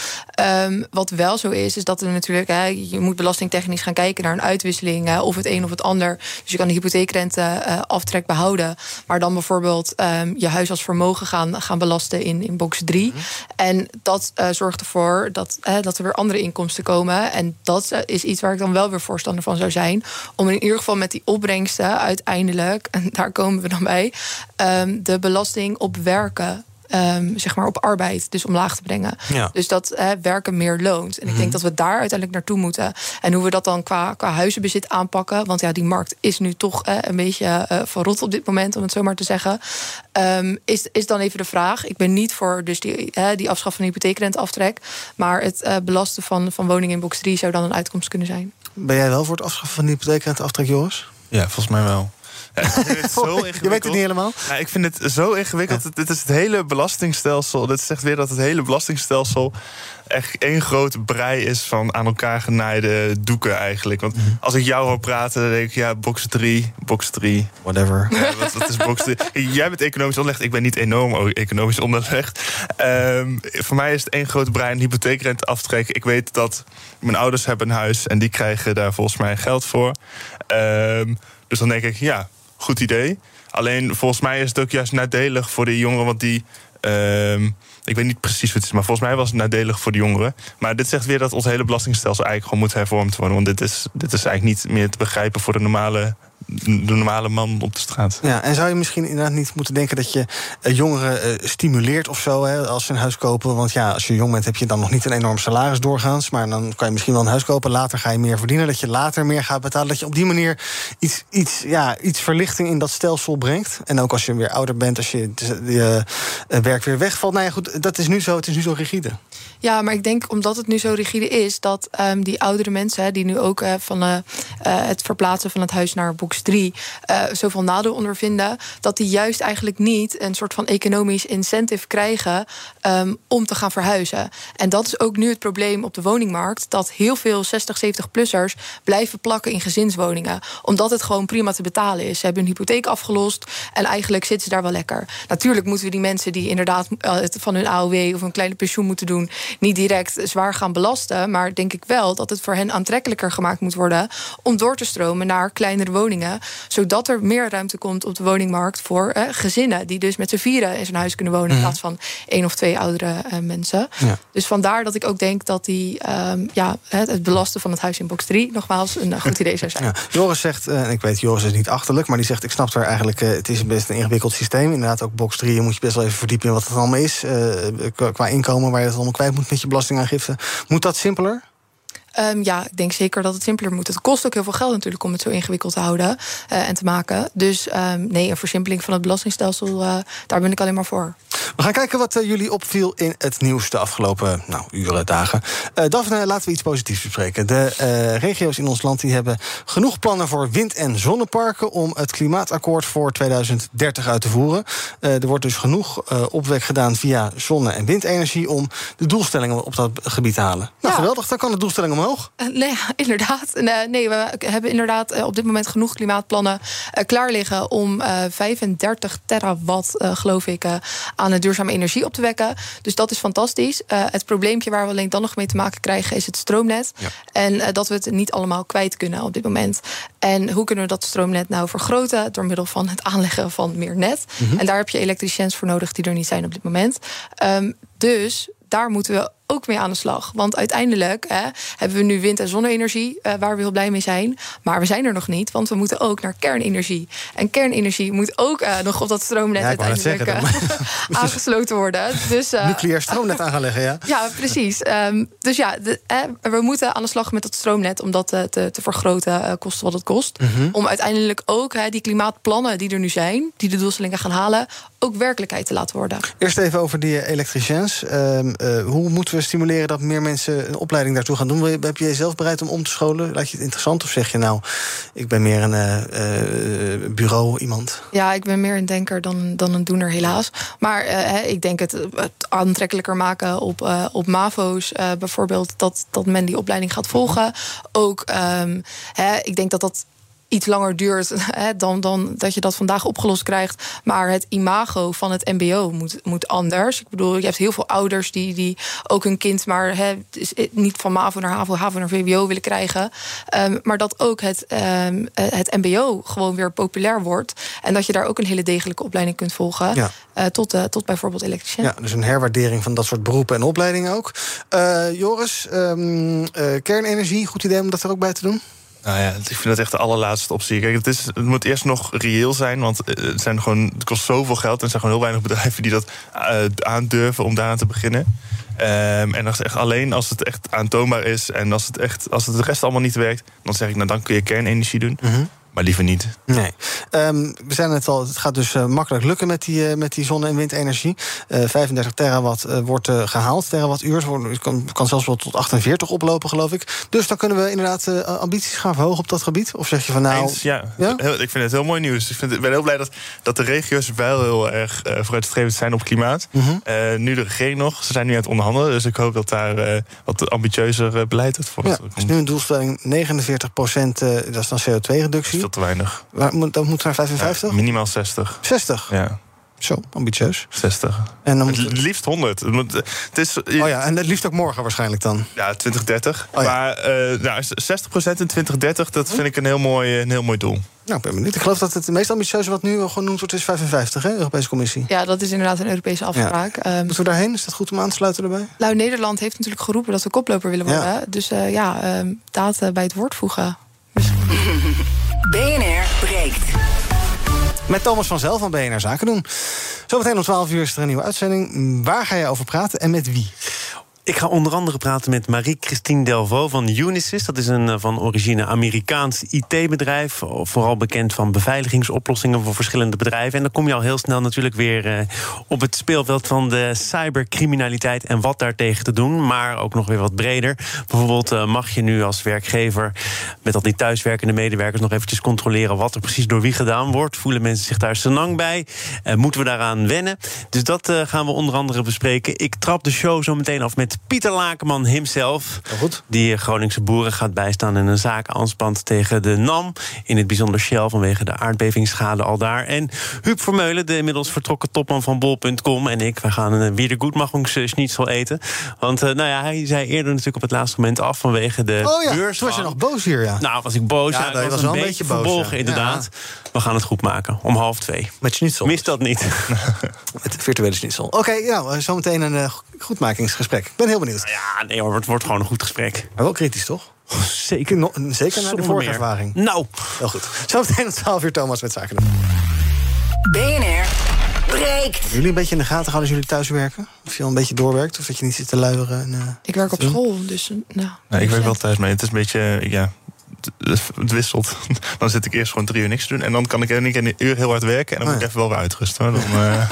Um, wat wel zo is, is dat er natuurlijk... He, je moet belastingtechnisch gaan kijken naar een uitwisseling... He, of het een of het ander. Dus je kan de hypotheekrenteaftrek uh, behouden. Maar dan bijvoorbeeld je huis als vermogen gaan, gaan belasten in, in box 3. Mm -hmm. En dat... Uh, zorgt ervoor dat, hè, dat er weer andere inkomsten komen. En dat is iets waar ik dan wel weer voorstander van zou zijn. Om in ieder geval met die opbrengsten uiteindelijk, en daar komen we dan bij, um, de belasting op werken Um, zeg maar op arbeid dus omlaag te brengen. Ja. Dus dat hè, werken meer loont. En ik denk Mhm. dat we daar uiteindelijk naartoe moeten. En hoe we dat dan qua, qua huizenbezit aanpakken. Want ja, die markt is nu toch eh, een beetje uh, verrot op dit moment, om het zo maar te zeggen. Um, is, is dan even de vraag. Ik ben niet voor dus die, hè, die afschaf van de hypotheekrenteaftrek. Maar het uh, belasten van, van woningen in box 3 zou dan een uitkomst kunnen zijn. Ben jij wel voor het afschaffen van de hypotheekrenteaftrek, Joris? Ja, volgens mij wel. (laughs) Ja, je weet het niet helemaal? Ja, ik vind het zo ingewikkeld. Dit is het hele belastingstelsel. Dit zegt weer dat het hele belastingstelsel echt één grote brei is van aan elkaar genaaide doeken eigenlijk. Want -hmm. als ik jou hoor praten, dan denk ik, ja, box 3, box 3. Whatever. Ja, wat, wat is box 3? (laughs) Jij bent economisch onderlegd, ik ben niet enorm economisch onderlegd. Um, voor mij is het één grote brei een hypotheekrente aftrekken. Ik weet dat mijn ouders hebben een huis en die krijgen daar volgens mij geld voor. Um, dus dan denk ik, ja, goed idee. Alleen volgens mij is het ook juist nadelig voor de jongeren, want die. Uh, ik weet niet precies wat het is, maar volgens mij was het nadelig voor de jongeren. Maar dit zegt weer dat ons hele belastingstelsel eigenlijk gewoon moet hervormd worden. Want dit is, dit is eigenlijk niet meer te begrijpen voor de normale de normale man op de straat. Ja, en zou je misschien inderdaad niet moeten denken dat je uh, jongeren uh, stimuleert of zo hè, als ze een huis kopen? Want ja, als je jong bent heb je dan nog niet een enorm salaris doorgaans. Maar dan kan je misschien wel een huis kopen. Later ga je meer verdienen. Dat je later meer gaat betalen. Dat je op die manier iets, iets, ja, iets verlichting in dat stelsel brengt. En ook als je weer ouder bent, als je, je uh, werk weer wegvalt. Nou ja, goed, dat is nu zo. Het is nu zo rigide. Ja, maar ik denk omdat het nu zo rigide is, dat um, die oudere mensen, hè, die nu ook uh, van uh, het verplaatsen van het huis naar box 3 zoveel nadeel ondervinden, dat die juist eigenlijk niet een soort van economisch incentive krijgen um, om te gaan verhuizen. En dat is ook nu het probleem op de woningmarkt, dat heel veel 60, 70-plussers blijven plakken in gezinswoningen, omdat het gewoon prima te betalen is. Ze hebben hun hypotheek afgelost en eigenlijk zitten ze daar wel lekker. Natuurlijk moeten we die mensen die inderdaad het van hun AOW of een kleine pensioen moeten doen, niet direct zwaar gaan belasten. Maar denk ik wel dat het voor hen aantrekkelijker gemaakt moet worden om door te stromen naar kleinere woningen. Zodat er meer ruimte komt op de woningmarkt voor eh, gezinnen. Die dus met z'n vieren in zijn huis kunnen wonen. Mm. In plaats van één of twee oudere uh, mensen. Ja. Dus vandaar dat ik ook denk dat die, um, ja, het, het, belasten van het huis in box 3 nogmaals een goed idee zou zijn. Ja. Joris zegt, en ik weet, Joris is niet achterlijk, maar die zegt: Ik snap er eigenlijk, uh, het is best een ingewikkeld systeem. Inderdaad, ook box 3 moet je best wel even verdiepen in wat het allemaal is. qua inkomen waar je het allemaal kwijt moet met je belastingaangifte. Moet dat simpeler? Um, ja, ik denk zeker dat het simpeler moet. Het kost ook heel veel geld natuurlijk om het zo ingewikkeld te houden uh, en te maken. Dus um, nee, een versimpeling van het belastingstelsel, uh, daar ben ik alleen maar voor. We gaan kijken wat uh, jullie opviel in het nieuws de afgelopen nou, uren, dagen. Daphne, laten we iets positiefs bespreken. De regio's in ons land die hebben genoeg plannen voor wind- en zonneparken om het klimaatakkoord voor 2030 uit te voeren. er wordt dus genoeg opwek gedaan via zonne- en windenergie om de doelstellingen op dat gebied te halen. Nou, ja. geweldig, dan kan de doelstelling omhoog. Uh, nee, ja, (laughs) inderdaad. Nee, nee, we hebben inderdaad uh, op dit moment genoeg klimaatplannen klaar liggen om 35 terawatt, geloof ik, aan duurzame energie op te wekken. Dus dat is fantastisch. het probleempje waar we alleen dan nog mee te maken krijgen is het stroomnet. Ja. En dat we het niet allemaal kwijt kunnen op dit moment. En hoe kunnen we dat stroomnet nou vergroten? Door middel van het aanleggen van meer net. Mm -hmm. En daar heb je elektriciëns voor nodig die er niet zijn op dit moment. Um, dus daar moeten we ook mee aan de slag. Want uiteindelijk hè, hebben we nu wind- en zonne-energie, uh, waar we heel blij mee zijn. Maar we zijn er nog niet, want we moeten ook naar kernenergie. En kernenergie moet ook uh, nog op dat stroomnet Ja, uiteindelijk zeggen, uh, (laughs) (laughs) aangesloten worden. Dus, uh, Nucleair stroomnet aan gaan leggen, ja. (laughs) ja, precies. Um, dus ja, de, eh, we moeten aan de slag met dat stroomnet om dat te, te, te vergroten, kost wat het kost. Mhm. Om uiteindelijk ook hè, die klimaatplannen die er nu zijn, die de doelstellingen gaan halen, ook werkelijkheid te laten worden. Eerst even over die elektriciens. Um, uh, hoe moeten we stimuleren dat meer mensen een opleiding daartoe gaan doen? Heb je jezelf bereid om om te scholen? Laat je het interessant of zeg je nou, ik ben meer een uh, bureau iemand? Ja, ik ben meer een denker dan, dan een doener, helaas. Maar uh, ik denk het, aantrekkelijker maken op, op MAVO's bijvoorbeeld, dat, dat men die opleiding gaat volgen. Ook, um, hè, ik denk dat dat iets langer duurt (laughs) hè, dan, dan dat je dat vandaag opgelost krijgt. Maar het imago van het MBO moet, moet anders. Ik bedoel, je hebt heel veel ouders die, die ook hun kind maar hè, niet van MAVO naar HAVO, HAVO naar VWO willen krijgen. Um, maar dat ook het, um, het MBO gewoon weer populair wordt. En dat je daar ook een hele degelijke opleiding kunt volgen. Ja. Uh, tot, uh, tot bijvoorbeeld elektricien. Ja, dus een herwaardering van dat soort beroepen en opleidingen ook. Uh, Joris, um, kernenergie, goed idee om dat er ook bij te doen? Nou ja, ik vind dat echt de allerlaatste optie. Kijk, het, is, het moet eerst nog reëel zijn, want het, zijn gewoon, het kost zoveel geld... en er zijn gewoon heel weinig bedrijven die dat uh, aandurven om daaraan te beginnen. Um, en echt alleen als het echt aantoonbaar is... en als het, echt, als het de rest allemaal niet werkt... dan zeg ik, nou dan kun je kernenergie doen. -hmm. Maar liever niet. Nee. Um, we zijn het al, het gaat dus uh, makkelijk lukken met die, uh, met die zonne- en windenergie. Uh, 35 terawatt wordt gehaald, terawattuur. Het kan, kan zelfs wel tot 48 oplopen, geloof ik. Dus dan kunnen we inderdaad ambities gaan verhogen op dat gebied. Of zeg je van nou. Eens, ja. ja? Heel, ik vind het heel mooi nieuws. Ik, vind, ben heel blij dat, dat de regio's wel heel erg vooruitstrevend zijn op klimaat. Mhm. Mm -hmm. nu de regering nog. Ze zijn nu aan het onderhandelen. Dus ik hoop dat daar wat ambitieuzer beleid uit voor ja, is nu een doelstelling 49 procent, dat is dan CO2-reductie veel te weinig. Waar, dat moet naar 55? Ja, minimaal 60. 60? Ja. Zo, ambitieus. 60. En dan het liefst 100. Het, is, oh ja, en het liefst ook morgen waarschijnlijk dan. Ja, 2030. Oh ja. Maar uh, nou, 60% in 2030, dat vind ik een heel mooi, een heel mooi doel. Nou, ik ben benieuwd. Ik geloof dat het meest ambitieuze wat nu genoemd wordt is 55, hè, Europese Commissie. Ja, dat is inderdaad een Europese afspraak. Ja. Um, Moeten we daarheen? Is dat goed om aan te sluiten erbij? Nou, Nederland heeft natuurlijk geroepen dat we koploper willen worden. Ja. Dus uh, ja, um, daad bij het woord voegen. (laughs) BNR breekt. Met Thomas van Zel van BNR Zaken doen. Zometeen om 12 uur is er een nieuwe uitzending. Waar ga je over praten en met wie? Ik ga onder andere praten met Marie-Christine Delvaux van Unisys. Dat is een van origine Amerikaans IT-bedrijf. Vooral bekend van beveiligingsoplossingen voor verschillende bedrijven. En dan kom je al heel snel natuurlijk weer op het speelveld van de cybercriminaliteit en wat daartegen te doen. Maar ook nog weer wat breder. Bijvoorbeeld mag je nu als werkgever met al die thuiswerkende medewerkers nog eventjes controleren wat er precies door wie gedaan wordt. Voelen mensen zich daar senang bij? Moeten we daaraan wennen? Dus dat gaan we onder andere bespreken. Ik trap de show zo meteen af met Pieter Lakenman himself. Goed. Die Groningse boeren gaat bijstaan en een zaak aanspant tegen de NAM. In het bijzonder Shell vanwege de aardbevingsschade al daar. En Huub Vermeulen, de inmiddels vertrokken topman van Bol.com. En ik, wij gaan een Wiedergoedmachungsschnitzel eten. Want uh, nou ja, hij zei eerder natuurlijk op het laatste moment af vanwege de oh ja, beurs. Toen was je nog boos hier, ja. Nou, was ik boos. Ja, ja, dat was, was een wel beetje, een beetje boos, verbolgen, ja. inderdaad. We gaan het goed maken, om half twee. Met schnitzel. Mis dat niet. (laughs) Met virtuele schnitzel. Oké, okay, nou, zometeen een goedmakingsgesprek. Ik ben heel benieuwd. Ja, nee hoor, het wordt gewoon een goed gesprek. Maar wel kritisch, toch? (laughs) Zeker. No, zeker naar de vorige meer. ervaring. Nou. Wel goed. Zometeen om 12 uur Thomas met Zaken doen. BNR breekt. Jullie een beetje in de gaten houden als jullie thuis werken? Of je al een beetje doorwerkt? Of dat je niet zit te luieren? En, uh, ik werk op school, dus nou... Nee, ik werk wel thuis mee. Het is een beetje, ja... Het wisselt. (laughs) Dan zit ik eerst gewoon drie uur niks te doen. En dan kan ik in een uur heel hard werken. En dan oh, moet ik even wel weer uitrusten. Dan, uh... (laughs) maar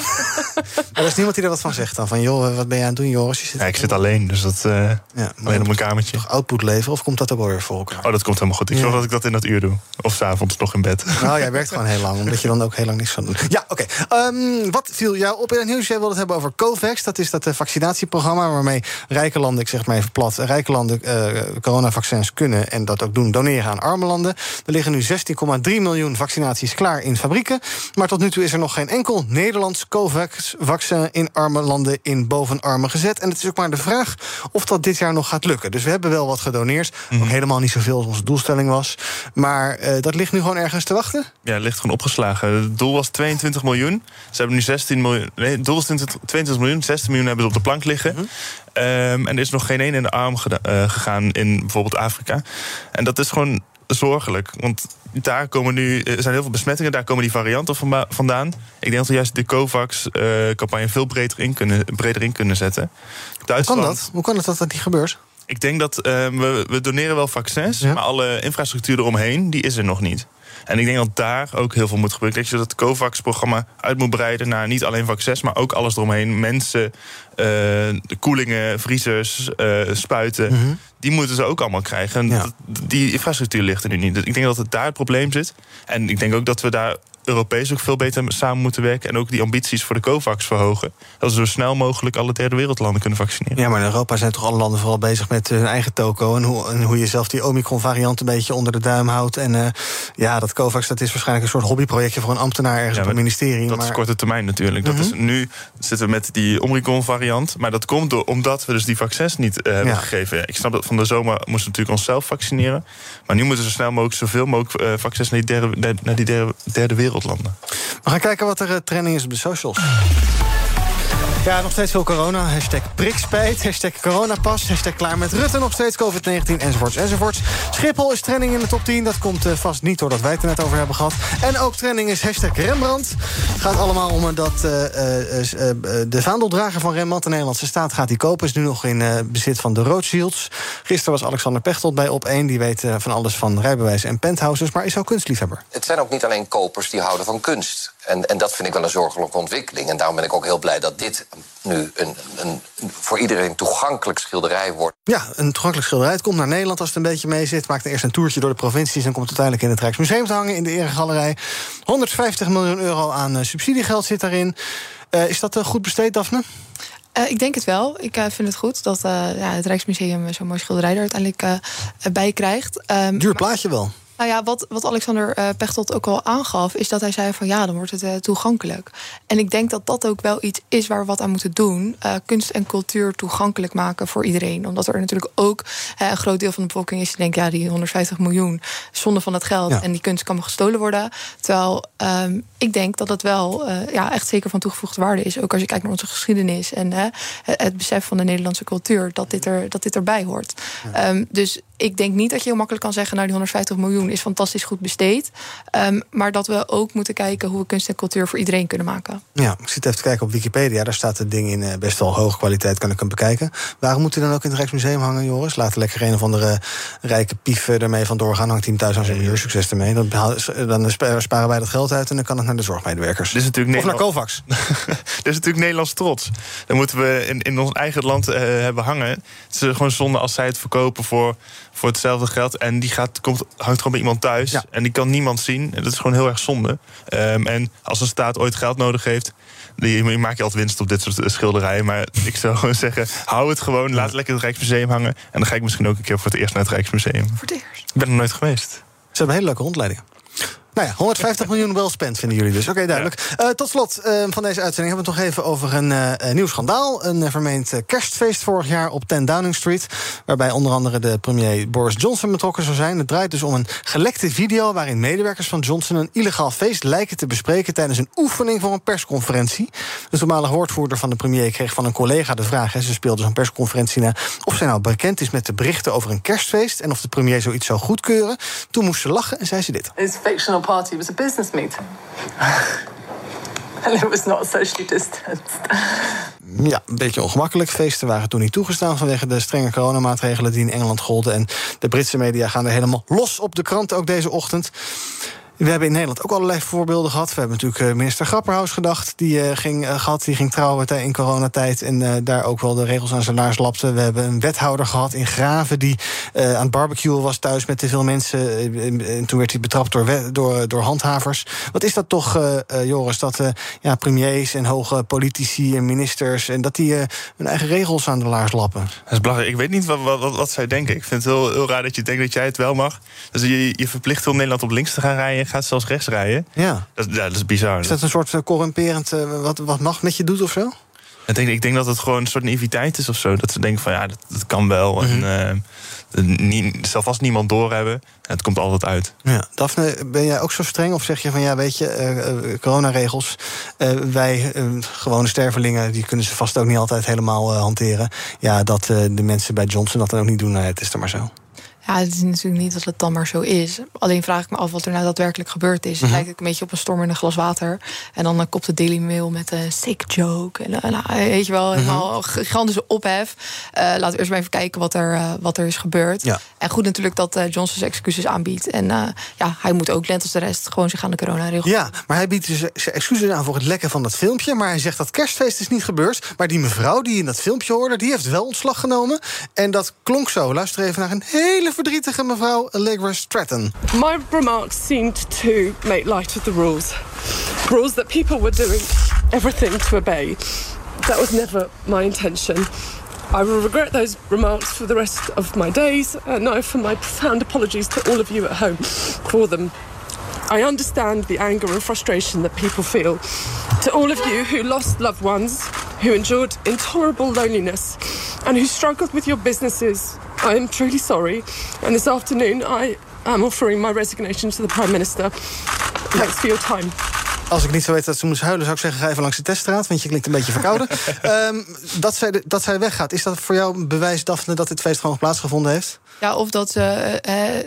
er is niemand die er wat van zegt dan. Van joh, wat ben je aan het doen, Joris? Je zit ja, ik zit alleen. Dus dat uh, ja, alleen op mijn kamertje. Toch output leveren? Of komt dat ook wel weer voor elkaar? Oh, dat komt helemaal goed. Ik ja. zorg dat ik dat in dat uur doe. Of s'avonds nog in bed. Nou, jij werkt gewoon heel lang. Omdat je dan ook heel lang niks kan doen. Ja, oké. Okay. Um, wat viel jou op in het nieuws? Jij wilde het hebben over COVAX. Dat is dat uh, vaccinatieprogramma waarmee rijke landen, ik zeg maar even plat... rijke landen uh, coronavaccins kunnen en dat ook doen, doneren aan arme landen. Er liggen nu 16,3 miljoen vaccinaties klaar in fabrieken. Maar tot nu toe is er nog geen enkel Nederlands vaccin in arme landen in bovenarme gezet. En het is ook maar de vraag of dat dit jaar nog gaat lukken. Dus we hebben wel wat gedoneerd. Nog helemaal niet zoveel als onze doelstelling was. Maar eh, dat ligt nu gewoon ergens te wachten. Ja, het ligt gewoon opgeslagen. Het doel was 22 miljoen. Ze hebben nu 16 miljoen. Nee, het doel was 20 22 miljoen. 16 miljoen hebben ze op de plank liggen. Ehm, en er is nog geen één in de arm eh, gegaan in bijvoorbeeld Afrika. En dat is gewoon zorgelijk. Want daar komen nu, er zijn heel veel besmettingen, daar komen die varianten vandaan. Ik denk dat we juist de COVAX-campagne veel breder in, kunnen, breder in kunnen zetten. Hoe Duitsland, kan dat? Hoe kan het dat dat niet gebeurt? Ik denk dat eh, we, we doneren wel vaccins, maar alle infrastructuur eromheen, die is er nog niet. En ik denk dat daar ook heel veel moet gebeuren. Dat je dat COVAX-programma uit moet breiden naar niet alleen vaccins, maar ook alles eromheen. Mensen, eh, de koelingen, vriezers, eh, spuiten. Mhm. Die moeten ze ook allemaal krijgen. En die infrastructuur ligt er nu niet. Dus Ik denk dat het daar het probleem zit. En ik denk ook dat we daar Europees ook veel beter samen moeten werken. En ook die ambities voor de COVAX verhogen. Dat we zo snel mogelijk alle derde wereldlanden kunnen vaccineren. Ja, maar in Europa zijn toch alle landen vooral bezig met hun eigen toko. En hoe, en hoe je zelf die Omicron-variant een beetje onder de duim houdt. En eh, ja, dat COVAX dat is waarschijnlijk een soort hobbyprojectje voor een ambtenaar ergens op een ministerie. Dat maar... is korte termijn natuurlijk. Dat is, Mhm. nu zitten we met die Omicron-variant. Maar dat komt door, omdat we dus die vaccins niet eh, hebben Ja. gegeven. Ik snap dat van de zomer moesten we natuurlijk onszelf vaccineren. Maar nu moeten we zo snel mogelijk zoveel mogelijk eh, vaccins naar die derde, naar die derde, derde We gaan kijken wat er eh, trending is op de socials. Ja, nog steeds veel corona. Hashtag prikspijt, hashtag coronapas, hashtag klaar met Rutte. Nog steeds COVID-19, enzovoorts, enzovoorts. Schiphol is trending in de top 10. Dat komt eh, vast niet doordat wij het er net over hebben gehad. En ook trending is hashtag Rembrandt. Gaat allemaal om eh, dat eh, de vaandeldrager van Rembrandt... de Nederlandse staat gaat die kopen. Is nu nog in bezit van de Rothschilds. Gisteren was Alexander Pechtold bij Op 1. Die weet van alles van rijbewijs en penthouses... maar is ook kunstliefhebber. Het zijn ook niet alleen kopers die houden van kunst. En, en dat vind ik wel een zorgelijke ontwikkeling. En daarom ben ik ook heel blij dat dit nu een, een, voor iedereen toegankelijk schilderij wordt. Ja, een toegankelijk schilderij. Het komt naar Nederland als het een beetje mee zit. Maakt eerst een toertje door de provincies... en komt uiteindelijk in het Rijksmuseum te hangen in de Eregalerij. 150 miljoen euro aan eh, subsidiegeld zit daarin. Eh, is dat eh, goed besteed, Daphne? Eh, ik denk het wel. Ik vind het goed dat eh, ja, het Rijksmuseum zo'n mooi schilderij er uiteindelijk bij krijgt. Ehm, Duur plaatje wel. Nou ja, wat, wat Alexander eh, Pechtold ook al aangaf, is dat hij zei van ja, dan wordt het eh, toegankelijk. En ik denk dat dat ook wel iets is waar we wat aan moeten doen. Eh, kunst en cultuur toegankelijk maken voor iedereen. Omdat er natuurlijk ook een groot deel van de bevolking is die denkt, ja, die 150 miljoen zonde van het geld Ja. en die kunst kan gestolen worden. Terwijl ehm, ik denk dat het wel ja, echt zeker van toegevoegde waarde is. Ook als je kijkt naar onze geschiedenis en het, het besef van de Nederlandse cultuur, dat dit, er, dat dit erbij hoort. Ehm, dus ik denk niet dat je heel makkelijk kan zeggen, nou die 150 miljoen is fantastisch goed besteed. Ehm, maar dat we ook moeten kijken hoe we kunst en cultuur voor iedereen kunnen maken. Ja, ik zit even te kijken op Wikipedia. Daar staat het ding in eh, best wel hoge kwaliteit, kan ik hem bekijken. Waarom moet hij dan ook in het Rijksmuseum hangen, Joris? Laat lekker een of andere rijke pief eh, ermee vandoor gaan. Hangt hij hem thuis aan zijn muur. Succes ermee. Dan, dan spa- sparen wij dat geld uit en dan kan het naar de zorgmedewerkers. Dit is natuurlijk of naar COVAX. (laughs) (laughs) Dit is natuurlijk Nederlands trots. Dan moeten we in, in ons eigen land eh, hebben hangen. Het is gewoon zonde als zij het verkopen voor, voor hetzelfde geld. En die gaat, komt, hangt gewoon bij iemand thuis. En die kan niemand zien. En dat is gewoon heel erg zonde. Ehm, en als een staat ooit geld nodig heeft. Die, je maakt je altijd winst op dit soort eh, schilderijen. Maar (laughs) ik zou gewoon zeggen, hou het gewoon. Laat lekker het Rijksmuseum hangen. En dan ga ik misschien ook een keer voor het eerst naar het Rijksmuseum. Voor het eerst? Ik ben er nooit geweest. Ze hebben hele leuke rondleidingen. Nou ja, 150 (laughs) miljoen wel spend, vinden jullie dus. Oké, duidelijk. Eh, tot slot eh, van deze uitzending hebben we het nog even over een eh, nieuw schandaal. Een vermeend kerstfeest vorig jaar op 10 Downing Street. Waarbij onder andere de premier Boris Johnson betrokken zou zijn. Het draait dus om een gelekte video waarin medewerkers van Johnson een illegaal feest lijken te bespreken tijdens een oefening voor een persconferentie. De toenmalige woordvoerder van de premier kreeg van een collega de vraag. Hè, ze speelde zo'n persconferentie na. Of zij nou bekend is met de berichten over een kerstfeest. En of de premier zoiets zou goedkeuren. Toen moest ze lachen en zei ze dit. Fictional party was a business meeting. (laughs) and it was not socially distanced. Ja, een beetje ongemakkelijk. Feesten waren toen niet toegestaan vanwege de strenge coronamaatregelen die in Engeland golden. En de Britse media gaan er helemaal los op de krant, ook deze ochtend. We hebben in Nederland ook allerlei voorbeelden gehad. We hebben natuurlijk eh, minister Grapperhaus gedacht. Die, eh, ging, eh, gehad, die ging trouwen in coronatijd. En daar ook wel de regels aan zijn laars lapte. We hebben een wethouder gehad in Graven. Die aan het barbecuen was thuis met te veel mensen. En- en toen werd hij betrapt door, door, door handhavers. Wat is dat toch, Joris? Dat ja, premiers en hoge politici en ministers. en dat die hun eigen regels aan de laars lappen. Dat is belachelijk. Ik weet niet wat, wat, zij denken. Ik vind het heel, heel raar dat je denkt dat jij het wel mag. Dus je, je verplicht heel Nederland op links te gaan rijden. Gaat zelfs rechts rijden. Ja. Dat, ja, dat is bizar. Is dat een soort eh, corrumperend uh, wat, wat macht met je doet of zo? Ik denk, ik denk dat het gewoon een soort naïviteit is of zo. Dat ze denken van ja, dat, dat kan wel. Mm -hmm. En uh, nie, zal vast niemand doorhebben. Het komt altijd uit. Ja. Daphne, ben jij ook zo streng? Of zeg je van ja, weet je, uh, coronaregels... Uh, wij gewone stervelingen, die kunnen ze vast ook niet altijd helemaal hanteren. Ja, dat de mensen bij Johnson dat dan ook niet doen. Nou, het is er maar zo. Ja, het is natuurlijk niet dat het dan maar zo is. Alleen vraag ik me af wat er nou daadwerkelijk gebeurd is. Het Mhm. lijkt ook een beetje op een storm in een glas water. En dan kopt de Daily Mail met een sick joke. En uh, nou, weet je wel, helemaal een gigantische ophef. Uh, laten we eerst maar even kijken wat er, uh, wat er is gebeurd. Ja. En goed natuurlijk dat Johnson zijn excuses aanbiedt. En ja, hij moet ook, net als de rest, gewoon zich aan de coronaregels. Ja, maar hij biedt dus zijn excuses aan voor het lekken van dat filmpje. Maar hij zegt dat kerstfeest is niet gebeurd. Maar die mevrouw die in dat filmpje hoorde, die heeft wel ontslag genomen. En dat klonk zo. Luister even naar een hele verdrietige mevrouw Allegra Stratton. My remarks seemed to make light of the rules. Rules that people were doing everything to obey. That was never my intention. I will regret those remarks for the rest of my days, and I offer my profound apologies to all of you at home for them. I understand the anger and frustration that people feel. To all of you who lost loved ones, who endured intolerable loneliness, and who struggled with your businesses, I am truly sorry. And this afternoon, I am offering my resignation to the Prime Minister. Thanks for your time. Als ik niet zo weet dat ze moest huilen, zou ik zeggen: ga even langs de teststraat, want je klinkt een beetje verkouden. um, (laughs) dat, zij de, dat zij weggaat, is dat voor jou een bewijs, Daphne, dat dit feest gewoon plaatsgevonden heeft? Ja, of dat ze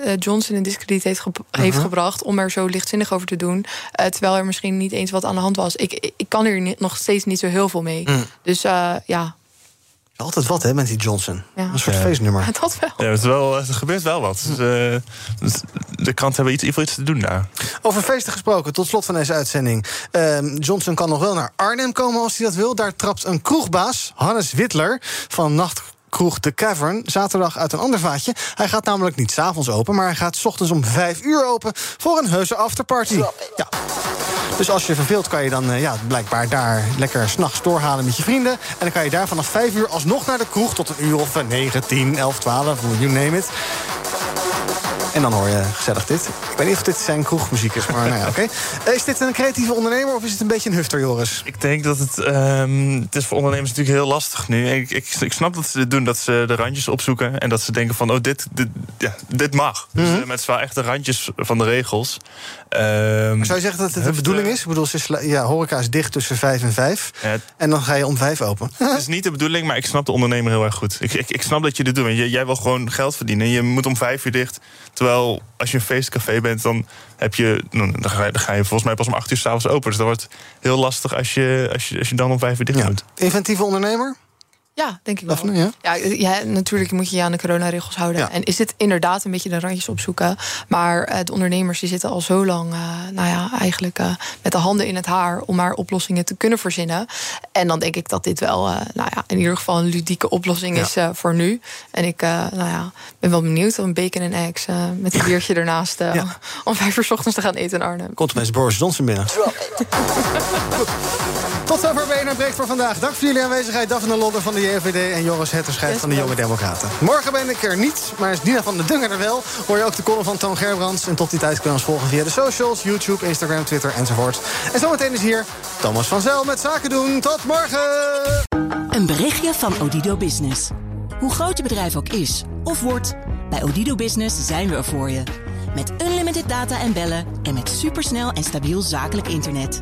uh, Johnson in discrediet heeft, ge uh -huh. heeft, gebracht om er zo lichtzinnig over te doen. Uh, terwijl er misschien niet eens wat aan de hand was. Ik, ik kan hier niet, nog steeds niet zo heel veel mee. Mm. Dus ja. Altijd wat, hè, met die Johnson. Ja. Een soort ja. feestnummer. Dat wel. Ja, het, wel, er gebeurt wel wat. Dus, de krant hebben iets, iets te doen daar. Over feesten gesproken, tot slot van deze uitzending. Uh, Johnson kan nog wel naar Arnhem komen als hij dat wil. Daar trapt een kroegbaas, Hannes Wittler, van Nacht kroeg De Cavern zaterdag uit een ander vaatje. Hij gaat namelijk niet s'avonds open, maar hij gaat 's ochtends om 5 uur open voor een heuse afterparty. Ja. Dus als je verveelt, kan je dan uh, ja, blijkbaar daar lekker s'nachts doorhalen met je vrienden. En dan kan je daar vanaf 5 uur alsnog naar de kroeg tot een uur of 9, 10, 11, 12, you name it. En dan hoor je gezellig dit. Ik weet niet of dit zijn kroegmuziek is, maar nou ja, (laughs) oké. Okay. Is dit een creatieve ondernemer of is het een beetje een hufter, Joris? Ik denk dat het... Um, het is voor ondernemers natuurlijk heel lastig nu. Ik, ik, ik, snap dat ze dit doen, dat ze de randjes opzoeken... en dat ze denken van, oh, dit, dit, ja, dit mag. Mm -hmm. Dus met zwaar echt de randjes van de regels. Um, Zou je zeggen dat het de bedoeling is? Ik bedoel, ja, horeca is dicht tussen vijf en vijf. Ja, en dan ga je om vijf open. (laughs) Het is niet de bedoeling, maar ik snap de ondernemer heel erg goed. Ik, ik, ik snap dat je dit doet. Want jij wil gewoon geld verdienen. Je moet om vijf uur dicht. Terwijl als je een feestcafé bent, dan, heb je, dan, ga je, dan ga je volgens mij pas om acht uur s'avonds open. Dus dat wordt heel lastig als je, als je, als je dan om vijf uur dicht ja. moet. Inventieve ondernemer? Ja, denk ik wel. Daphne, ja? Ja, ja, natuurlijk moet je je aan de coronaregels houden. Ja. En is het inderdaad een beetje de randjes opzoeken. Maar uh, de ondernemers die zitten al zo lang, uh, nou ja, eigenlijk uh, met de handen in het haar om maar oplossingen te kunnen verzinnen. En dan denk ik dat dit wel, nou ja, in ieder geval een ludieke oplossing is voor nu. En ik, nou ja, ben wel benieuwd om bacon en eggs met een biertje ernaast ja. om vijf uur ochtends te gaan eten in Arnhem. Komt opeens Boris Johnson binnen. Tot zover BNR Breekt voor vandaag. Dank voor jullie aanwezigheid, Daphne Lodder van de JVD... en Joris Hetterscheid yes, van de Jonge Democraten. Morgen ben ik er niet, maar is Dina van de Dunger er wel. Hoor je ook de column van Toon Gerbrands. En tot die tijd kun je ons volgen via de socials, YouTube, Instagram, Twitter enzovoort. En zometeen is hier Thomas van Zel met Zaken doen. Tot morgen! Een berichtje van Odido Business. Hoe groot je bedrijf ook is of wordt... bij Odido Business zijn we er voor je. Met unlimited data en bellen en met supersnel en stabiel zakelijk internet.